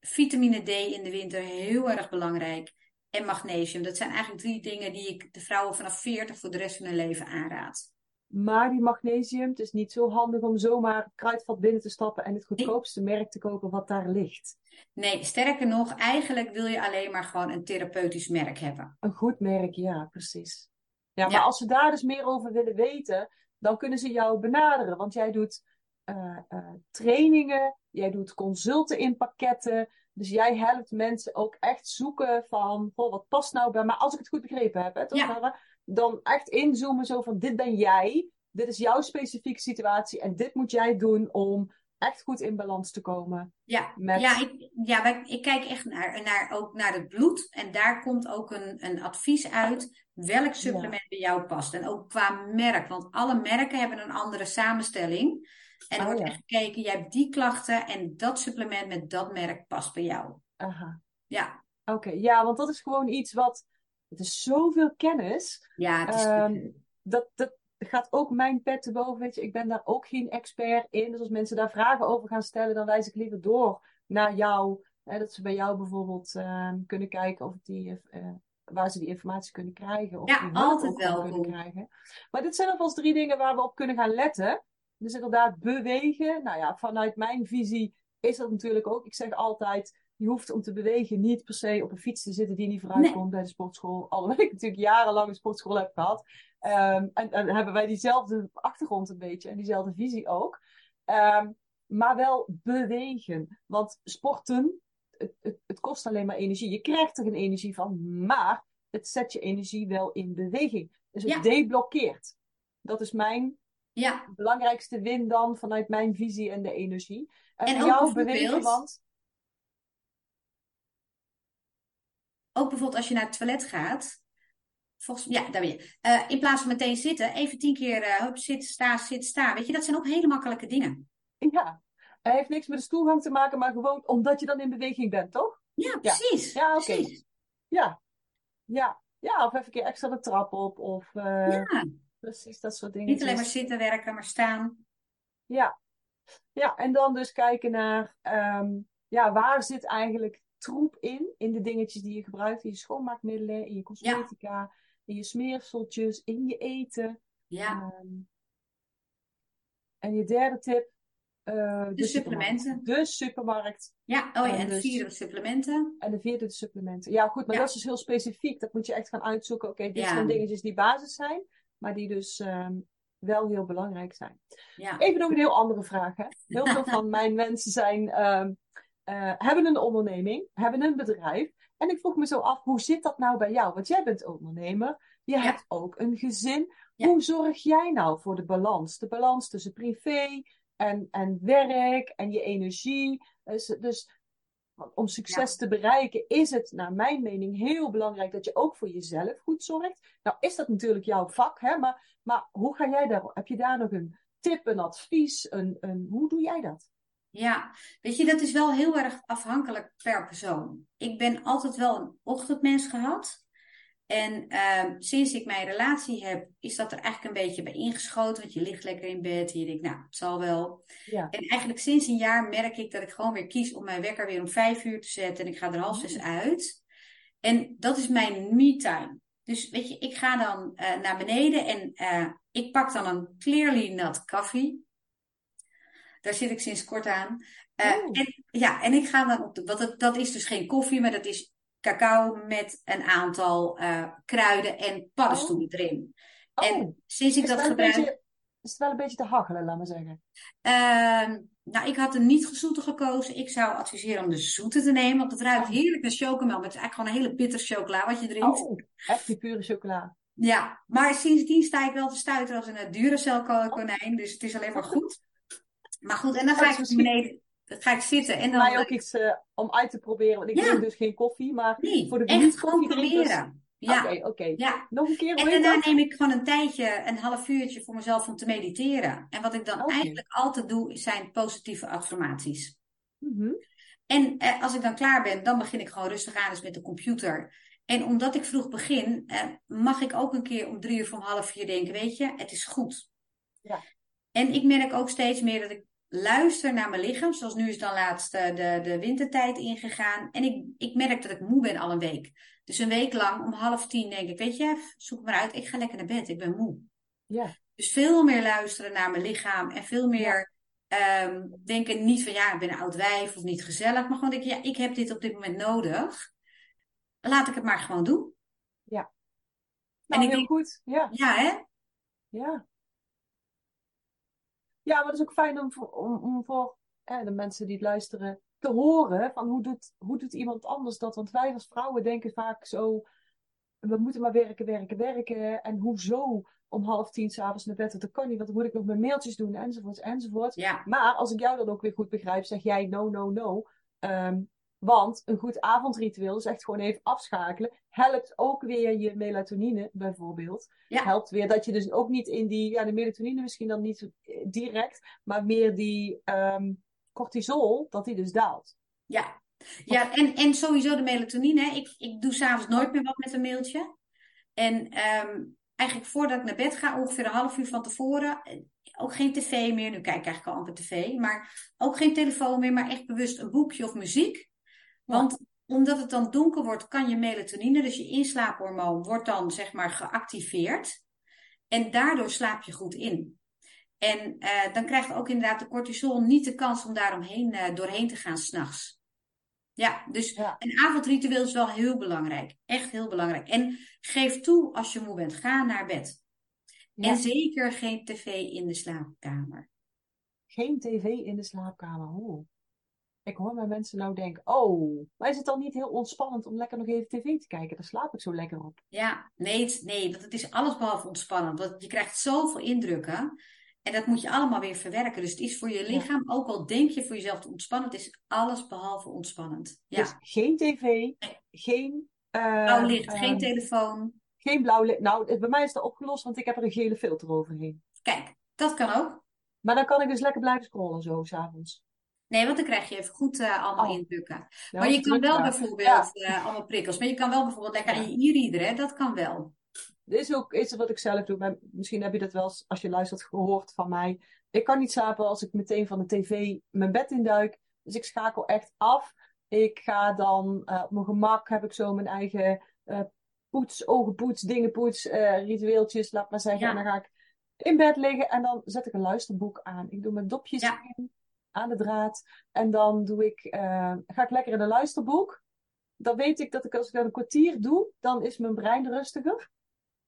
vitamine D in de winter, heel erg belangrijk. En magnesium. Dat zijn eigenlijk drie dingen die ik de vrouwen vanaf 40 voor de rest van hun leven aanraad. Maar die magnesium, het is niet zo handig om zomaar kruidvat binnen te stappen en het goedkoopste merk te kopen wat daar ligt. Nee, sterker nog, eigenlijk wil je alleen maar gewoon een therapeutisch merk hebben. Een goed merk, ja, precies. Ja, maar ja. als ze daar dus meer over willen weten, dan kunnen ze jou benaderen. Want jij doet uh, uh, trainingen, jij doet consulten in pakketten. Dus jij helpt mensen ook echt zoeken van, goh, wat past nou bij mij? Als ik het goed begrepen heb, hè, toch? Ja. Dan echt inzoomen zo van, dit ben jij, dit is jouw specifieke situatie en dit moet jij doen om echt goed in balans te komen. Ja, met... ja, ik, ja wij, ik kijk echt naar, naar, ook naar het bloed. En daar komt ook een, een advies uit welk supplement ja. bij jou past. En ook qua merk, want alle merken hebben een andere samenstelling. En er oh, wordt ja. echt gekeken, jij hebt die klachten en dat supplement met dat merk past bij jou. Aha. Ja. Oké, okay. ja, want dat is gewoon iets wat. Het is zoveel kennis. Ja, het is um, dat, dat, gaat ook mijn pet te boven. Weet je, ik ben daar ook geen expert in. Dus als mensen daar vragen over gaan stellen, dan wijs ik liever door naar jou. Hè, dat ze bij jou bijvoorbeeld uh, kunnen kijken of die, uh, waar ze die informatie kunnen krijgen. Of ja, altijd wel. Kunnen krijgen. Maar dit zijn alvast drie dingen waar we op kunnen gaan letten. Dus inderdaad, bewegen. Nou ja, vanuit mijn visie is dat natuurlijk ook. Ik zeg altijd, je hoeft om te bewegen niet per se op een fiets te zitten die niet vooruit nee. komt bij de sportschool. Alhoewel ik natuurlijk jarenlang een sportschool heb gehad. Um, en, en, hebben wij diezelfde achtergrond een beetje en diezelfde visie ook. Um, maar wel bewegen. Want sporten, het, het, het kost alleen maar energie. Je krijgt er geen energie van, maar het zet je energie wel in beweging. Dus het deblokkeert. Dat is mijn ja. belangrijkste win dan vanuit mijn visie en de energie. En, en jouw beweging, want... Ook bijvoorbeeld als je naar het toilet gaat. Volgens, ja, daar ben je. Uh, in plaats van meteen zitten, even tien keer uh, hup, zit, sta, zit, sta. Weet je, dat zijn ook hele makkelijke dingen. Ja, het heeft niks met de stoelgang te maken, maar gewoon omdat je dan in beweging bent, toch? Ja, precies. Ja, oké. Ja. ja, ja. Of even een keer extra de trap op. Of, uh, ja. Precies, dat soort dingen. Niet alleen maar zitten werken, maar staan. Ja, ja en dan dus kijken naar um, ja, waar zit eigenlijk troep in, in de dingetjes die je gebruikt, in je schoonmaakmiddelen, in je cosmetica, in je smeerseltjes, in je eten. Ja. Um, en je derde tip, uh, de, de supplementen. De supermarkt. Ja, oh ja, en, de dus, vierde de supplementen. En de vierde de supplementen. Ja, goed, maar dat is dus heel specifiek. Dat moet je echt gaan uitzoeken. Oké, dit zijn dingetjes die basis zijn maar die dus um, wel heel belangrijk zijn. Ja. Even nog een heel andere vraag. Hè? Heel veel van mijn mensen zijn, um, uh, hebben een onderneming, hebben een bedrijf. En ik vroeg me zo af, hoe zit dat nou bij jou? Want jij bent ondernemer, je ja. hebt ook een gezin. Ja. Hoe zorg jij nou voor de balans? De balans tussen privé en, en werk en je energie. Dus, dus om succes te bereiken is het, naar mijn mening, heel belangrijk dat je ook voor jezelf goed zorgt. Nou is dat natuurlijk jouw vak, hè? Maar, maar hoe ga jij daar? Heb je daar nog een tip, een advies? Een, een, hoe doe jij dat? Ja, weet je, dat is wel heel erg afhankelijk per persoon. Ik ben altijd wel een ochtendmens gehad. En uh, sinds ik mijn relatie heb, is dat er eigenlijk een beetje bij ingeschoten. Want je ligt lekker in bed en je denkt, nou, het zal wel. Ja. En eigenlijk sinds een jaar merk ik dat ik gewoon weer kies om mijn wekker weer om vijf uur te zetten. En ik ga er half zes uit. En dat is mijn me-time. Dus weet je, ik ga dan uh, naar beneden en uh, ik pak dan een clearly nut koffie. Daar zit ik sinds kort aan. Uh, en, ja, en ik ga dan op de. Want dat, dat is dus geen koffie, maar dat is cacao met een aantal uh, kruiden en paddenstoelen oh. erin. Oh. En sinds ik dat gebruik. Beetje, is het wel een beetje te hachelen, laat maar zeggen? Uh, nou, ik had een niet gezoete gekozen. Ik zou adviseren om de zoete te nemen, want het ruikt oh. heerlijk naar chocomel. Maar het is eigenlijk gewoon een hele bitter chocola wat je drinkt. Oh, echt die pure chocola. Ja, maar sindsdien sta ik wel te stuiten als een Duracell konijn. Dus het is alleen maar goed. Maar goed, en dan ga ik beneden ga ik zitten. En dan... mij ook iets uh, om uit te proberen. Want ik ja. drink dus geen koffie, maar nee, voor de echt gewoon proberen. Ja. Oké, oké. Ja. Nog een keer. En daarna neem ik gewoon een tijdje, een half uurtje voor mezelf om te mediteren. En wat ik dan okay. eigenlijk altijd doe, zijn positieve affirmaties. Mm -hmm. En eh, als ik dan klaar ben, dan begin ik gewoon rustig aan eens met de computer. En omdat ik vroeg begin, eh, mag ik ook een keer om drie uur of om half vier denken, weet je, het is goed. Ja. En ik merk ook steeds meer dat ik luister naar mijn lichaam. Zoals nu is dan laatst uh, de, de wintertijd ingegaan. En ik, ik merk dat ik moe ben al een week. Dus een week lang om half tien denk ik, weet je, zoek maar uit. Ik ga lekker naar bed. Ik ben moe. Ja. Dus veel meer luisteren naar mijn lichaam. En veel meer ja. um, denken niet van, ja, ik ben een oud wijf of niet gezellig. Maar gewoon denken, ja, ik heb dit op dit moment nodig. Laat ik het maar gewoon doen. Ja. Nou, en ik heel denk, goed. Ja. Ja, hè? Ja. Ja, maar het is ook fijn om voor, om, om voor de mensen die het luisteren te horen van hoe doet, hoe doet iemand anders dat? Want wij als vrouwen denken vaak zo, we moeten maar werken, werken, werken. En hoezo om half tien s'avonds naar bed? Dat kan niet, want dan moet ik nog mijn mailtjes doen enzovoort enzovoort. Ja. Maar als ik jou dan ook weer goed begrijp, zeg jij no, no, no. Um, want een goed avondritueel is echt gewoon even afschakelen. Helpt ook weer je melatonine bijvoorbeeld. Ja. Helpt weer dat je dus ook niet in die, ja de melatonine misschien dan niet direct, maar meer die um, cortisol, dat die dus daalt. Ja, ja en, en sowieso de melatonine. Ik, ik doe s'avonds nooit meer wat met een mailtje. En um, eigenlijk voordat ik naar bed ga, ongeveer een half uur van tevoren, ook geen tv meer. Nu kijk ik eigenlijk al amper tv, maar ook geen telefoon meer, maar echt bewust een boekje of muziek. Want omdat het dan donker wordt, kan je melatonine, dus je inslaaphormoon, wordt dan zeg maar geactiveerd. En daardoor slaap je goed in. En uh, dan krijgt ook inderdaad de cortisol niet de kans om daaromheen uh, doorheen te gaan s'nachts. Ja, dus ja. een avondritueel is wel heel belangrijk. Echt heel belangrijk. En geef toe als je moe bent. Ga naar bed. Ja. En zeker geen tv in de slaapkamer. Geen tv in de slaapkamer. Oh. Ik hoor mijn mensen nou denken, oh, maar is het dan niet heel ontspannend om lekker nog even tv te kijken? Daar slaap ik zo lekker op. Ja, nee, nee, want het is alles behalve ontspannend. Want je krijgt zoveel indrukken. En dat moet je allemaal weer verwerken. Dus het is voor je lichaam, ook al denk je voor jezelf te ontspannen, het is alles behalve ontspannend. Ja. Dus geen tv, geen... Uh, blauw licht, geen telefoon. Geen blauw licht. Nou, bij mij is dat opgelost, want ik heb er een gele filter overheen. Kijk, dat kan ook. Maar dan kan ik dus lekker blijven scrollen zo, s'avonds. Nee, want dan krijg je even goed uh, allemaal oh. indrukken. maar je kan wel bijvoorbeeld, uh, allemaal prikkels, maar je kan wel bijvoorbeeld lekker aan je e-reader, hè? dat kan wel. Dit is ook iets wat ik zelf doe. Maar misschien heb je dat wel als je luistert gehoord van mij. Ik kan niet slapen als ik meteen van de tv mijn bed induik. Dus ik schakel echt af. Ik ga dan uh, op mijn gemak, heb ik zo mijn eigen poets, ogenpoets, dingenpoets, ritueeltjes, laat maar zeggen. En dan ga ik in bed liggen en dan zet ik een luisterboek aan. Ik doe mijn dopjes in aan de draad. En dan doe ik, uh, ga ik lekker in een luisterboek. Dan weet ik dat ik als ik dat een kwartier doe, dan is mijn brein rustiger.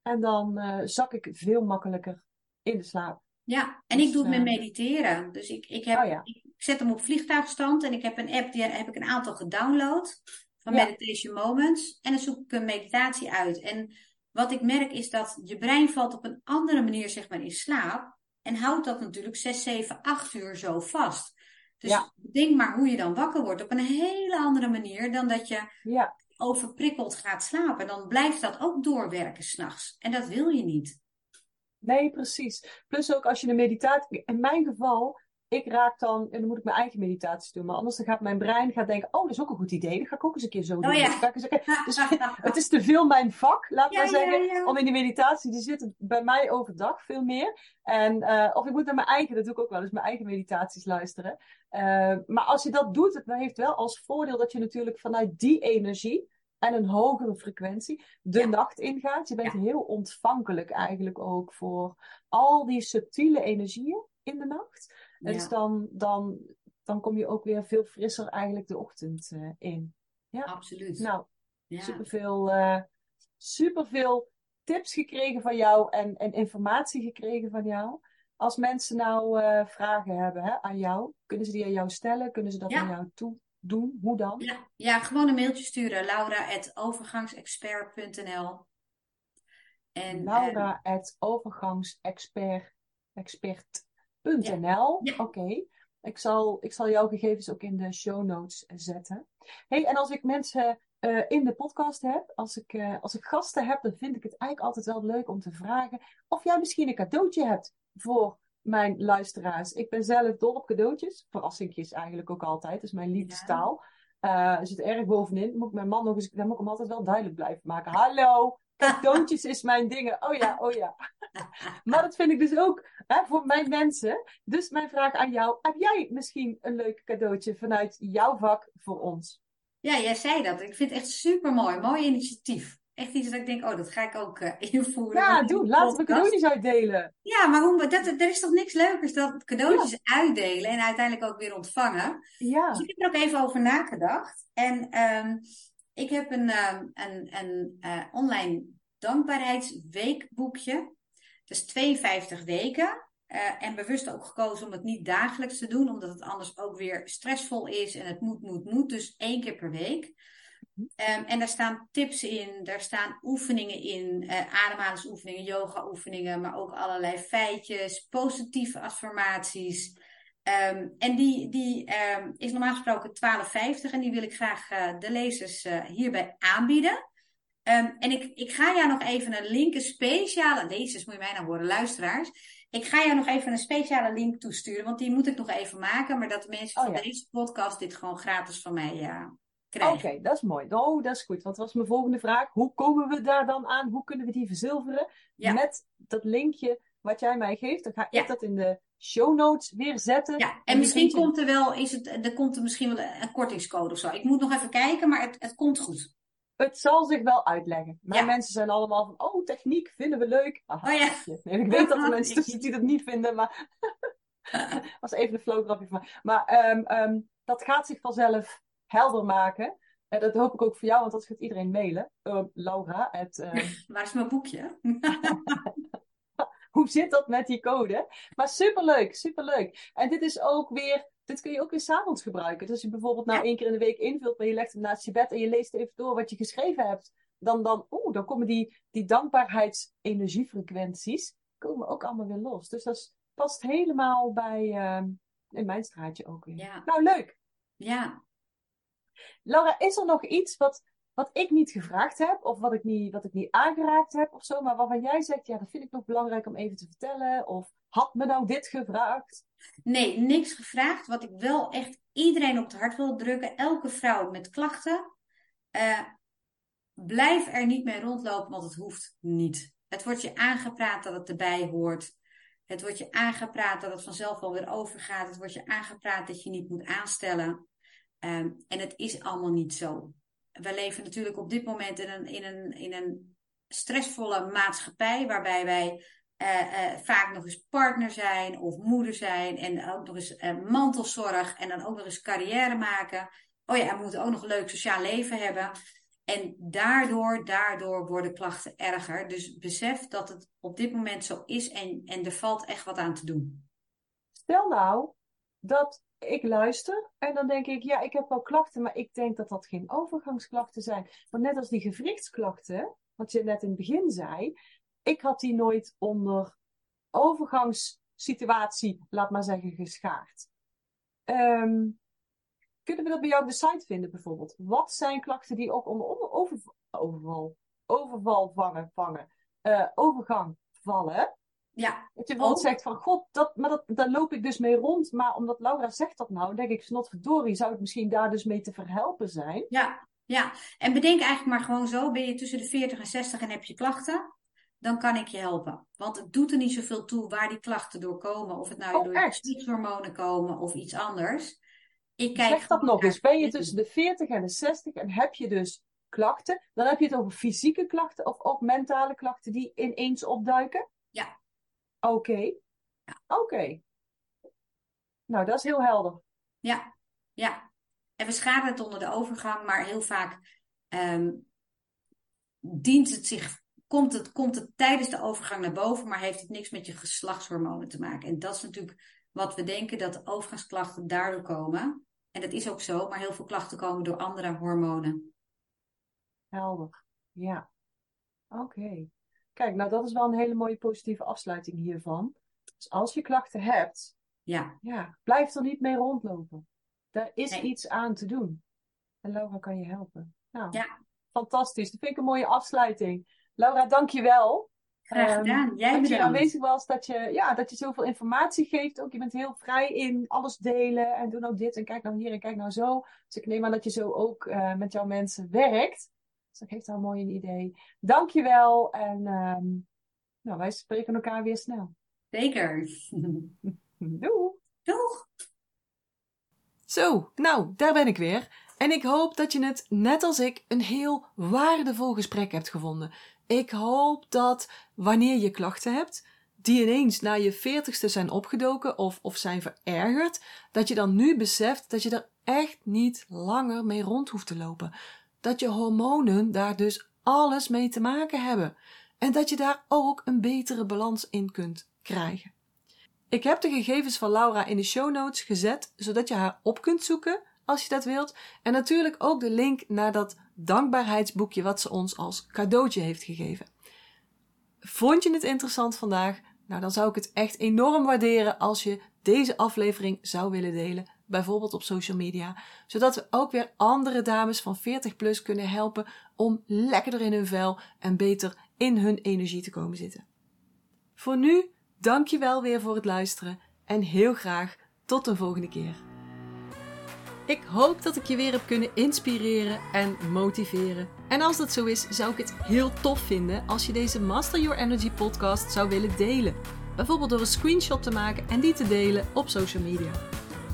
En dan uh, zak ik veel makkelijker in de slaap. Ja, en dus, ik doe het met eh, mediteren. Dus ik, ik, heb, oh ja. ik zet hem op vliegtuigstand en ik heb een app, die heb ik een aantal gedownload van ja. Meditation Moments. En dan zoek ik een meditatie uit. En wat ik merk is dat je brein valt op een andere manier zeg maar in slaap. En houdt dat natuurlijk 6, 7, 8 uur zo vast. Dus ja. denk maar hoe je dan wakker wordt op een hele andere manier dan dat je ja. overprikkeld gaat slapen. Dan blijft dat ook doorwerken s'nachts. En dat wil je niet. Nee, precies. Plus ook als je een meditatie. In mijn geval ik raak dan, en dan moet ik mijn eigen meditatie doen. Maar anders dan gaat mijn brein gaat denken, oh, dat is ook een goed idee. Dat ga ik ook eens een keer zo doen. Oh, ja. dus, het is te veel mijn vak, laat maar zeggen, om in die meditatie. Die zit bij mij overdag veel meer. En, uh, of ik moet naar mijn eigen, dat doe ik ook wel eens, mijn eigen meditaties luisteren. Uh, maar als je dat doet, het heeft wel als voordeel dat je natuurlijk vanuit die energie en een hogere frequentie de nacht ingaat. Je bent heel ontvankelijk eigenlijk ook voor al die subtiele energieën in de nacht. Dus dan, dan, dan kom je ook weer veel frisser eigenlijk de ochtend uh, in. Ja, absoluut. Nou, ja. superveel, uh, superveel tips gekregen van jou en, en informatie gekregen van jou. Als mensen nou uh, vragen hebben hè, aan jou, kunnen ze die aan jou stellen? Kunnen ze dat ja. aan jou toe doen? Hoe dan? Ja, ja gewoon een mailtje sturen. Laura.overgangsexpert.nl Laura.overgangsexpert .nl. Oké. Ik, zal, ik zal jouw gegevens ook in de show notes zetten. hey, en als ik mensen uh, in de podcast heb, als ik, uh, als ik gasten heb, dan vind ik het eigenlijk altijd wel leuk om te vragen of jij misschien een cadeautje hebt voor mijn luisteraars. Ik ben zelf dol op cadeautjes. Verrassingjes eigenlijk ook altijd. Dat is mijn liefdestaal. Ja. Uh, zit erg bovenin. Moet ik mijn man nog eens, dan moet ik hem altijd wel duidelijk blijven maken. Hallo, cadeautjes is mijn dingen. Oh ja, oh ja. maar dat vind ik dus ook hè, voor mijn mensen. Dus mijn vraag aan jou. Heb jij misschien een leuk cadeautje vanuit jouw vak voor ons? Ja, jij zei dat. Ik vind het echt super mooi. Mooi initiatief. Echt iets dat ik denk, oh, dat ga ik ook uh, invoeren. Ja, doe. Laten we cadeautjes uitdelen. Ja, maar hoe, dat, er is toch niks leukers dan cadeautjes uitdelen en uiteindelijk ook weer ontvangen. Ja. Dus ik heb er ook even over nagedacht. En um, ik heb een, um, een, een uh, online dankbaarheidsweekboekje. Dus 52 weken. Uh, en bewust ook gekozen om het niet dagelijks te doen, omdat het anders ook weer stressvol is en het moet, moet, moet. Dus één keer per week. Um, en daar staan tips in, daar staan oefeningen in, uh, ademhalingsoefeningen, yoga-oefeningen, maar ook allerlei feitjes, positieve affirmaties. Um, en die, die um, is normaal gesproken 12,50 en die wil ik graag uh, de lezers uh, hierbij aanbieden. Um, en ik, ik ga jou nog even een link, een speciale, lezers moet je mij nou horen, luisteraars. Ik ga jou nog even een speciale link toesturen, want die moet ik nog even maken. Maar dat de mensen oh, van ja. deze podcast dit gewoon gratis van mij uh, krijgen. Oké, dat is mooi. Oh, dat is goed. Wat was mijn volgende vraag? Hoe komen we daar dan aan? Hoe kunnen we die verzilveren? Ja. Met dat linkje wat jij mij geeft. Dan ga ik dat in de show notes weer zetten. Ja, en, en misschien komt er wel, is het, er komt er misschien wel een kortingscode of zo. Ik moet nog even kijken, maar het, het komt goed. Het zal zich wel uitleggen. Mijn mensen zijn allemaal van, oh, techniek vinden we leuk. Aha, oh ja. Nee, ik weet dat er mensen tussen die dat niet vinden, maar was even een flow grapje van mij. Maar um, um, dat gaat zich vanzelf helder maken. En dat hoop ik ook voor jou, want dat gaat iedereen mailen. Uh, Laura, het, uh... Waar is mijn boekje? hoe zit dat met die code? Maar superleuk, superleuk. En dit is ook weer dit kun je ook weer s'avonds gebruiken. Dus als je bijvoorbeeld nou één keer in de week invult, maar je legt hem naast je bed en je leest even door wat je geschreven hebt, dan, dan, oeh, dan komen die, die dankbaarheidsenergiefrequenties komen ook allemaal weer los. Dus dat past helemaal bij uh, in mijn straatje ook weer. Ja. Nou, leuk. Ja. Laura, is er nog iets wat, wat ik niet gevraagd heb, of wat ik, niet, wat ik niet aangeraakt heb of zo, maar waarvan jij zegt, ja, dat vind ik nog belangrijk om even te vertellen, of had me nou dit gevraagd? Nee, niks gevraagd. Wat ik wel echt iedereen op het hart wil drukken, elke vrouw met klachten, uh, blijf er niet mee rondlopen, want het hoeft niet. Het wordt je aangepraat dat het erbij hoort. Het wordt je aangepraat dat het vanzelf wel weer overgaat. Het wordt je aangepraat dat je niet moet aanstellen. Um, en het is allemaal niet zo. We leven natuurlijk op dit moment in een, in een, in een stressvolle maatschappij, waarbij wij uh, uh, vaak nog eens partner zijn of moeder zijn en ook nog eens uh, mantelzorg en dan ook nog eens carrière maken. Oh ja, en we moeten ook nog een leuk sociaal leven hebben. En daardoor, daardoor worden klachten erger. Dus besef dat het op dit moment zo is en, en er valt echt wat aan te doen. Stel nou dat ik luister en dan denk ik, ja, ik heb wel klachten, maar ik denk dat dat geen overgangsklachten zijn. Want net als die gewrichtsklachten, wat je net in het begin zei, ik had die nooit onder overgangssituatie, laat maar zeggen, geschaard. Um, kunnen we dat bij jou op de site vinden bijvoorbeeld? Wat zijn klachten die ook onder, onder over, overval, overval vangen, vangen uh, overgang vallen? Ja. Dat je bijvoorbeeld zegt van, god, dat, maar dat, daar loop ik dus mee rond. Maar omdat Laura zegt dat nou, denk ik, snotverdorie, zou het misschien daar dus mee te verhelpen zijn? Ja, ja. En bedenk eigenlijk maar gewoon zo, ben je tussen de 40 en 60 en heb je klachten? Dan kan ik je helpen. Want het doet er niet zoveel toe waar die klachten door komen. Of het nou oh, door hormonen komen of iets anders. Ik kijk zeg dat nog eens. Ben je tussen de 40 en de 60 en heb je dus klachten, dan heb je het over fysieke klachten of ook mentale klachten die ineens opduiken? Ja. Oké. Okay. Oké. Okay. Nou, dat is heel helder. Ja, ja. En we schaden het onder de overgang, maar heel vaak um, dient het zich, komt het, komt het tijdens de overgang naar boven, maar heeft het niks met je geslachtshormonen te maken. En dat is natuurlijk wat we denken dat overgangsklachten daardoor komen. En dat is ook zo, maar heel veel klachten komen door andere hormonen. Helder, ja. Oké. Kijk, nou dat is wel een hele mooie positieve afsluiting hiervan. Dus als je klachten hebt, ja. Ja, blijf er niet mee rondlopen. Daar is nee. iets aan te doen. En Laura kan je helpen. Nou, ja. fantastisch. Dat vind ik een mooie afsluiting. Laura, dank je wel. Graag gedaan. Um, Jij dat je aanwezig was, dat je, ja, dat je zoveel informatie geeft. Ook je bent heel vrij in alles delen en doe nou dit en kijk nou hier en kijk nou zo. Dus ik neem aan dat je zo ook uh, met jouw mensen werkt. Dus dat geeft al mooi een idee. Dank je wel en um, nou, wij spreken elkaar weer snel. Zeker. Doeg. Doeg. Zo, nou, daar ben ik weer. En ik hoop dat je het, net als ik, een heel waardevol gesprek hebt gevonden. Ik hoop dat wanneer je klachten hebt, die ineens na je veertigste zijn opgedoken of, of zijn verergerd, dat je dan nu beseft dat je er echt niet langer mee rond hoeft te lopen. Dat je hormonen daar dus alles mee te maken hebben. En dat je daar ook een betere balans in kunt krijgen. Ik heb de gegevens van Laura in de show notes gezet, zodat je haar op kunt zoeken als je dat wilt. En natuurlijk ook de link naar dat dankbaarheidsboekje wat ze ons als cadeautje heeft gegeven. Vond je het interessant vandaag? Nou, dan zou ik het echt enorm waarderen als je deze aflevering zou willen delen, bijvoorbeeld op social media, zodat we ook weer andere dames van 40 plus kunnen helpen om lekkerder in hun vel en beter in hun energie te komen zitten. Voor nu, dank je wel weer voor het luisteren en heel graag tot een volgende keer. Ik hoop dat ik je weer heb kunnen inspireren en motiveren. En als dat zo is, zou ik het heel tof vinden als je deze Master Your Energy podcast zou willen delen. Bijvoorbeeld door een screenshot te maken en die te delen op social media.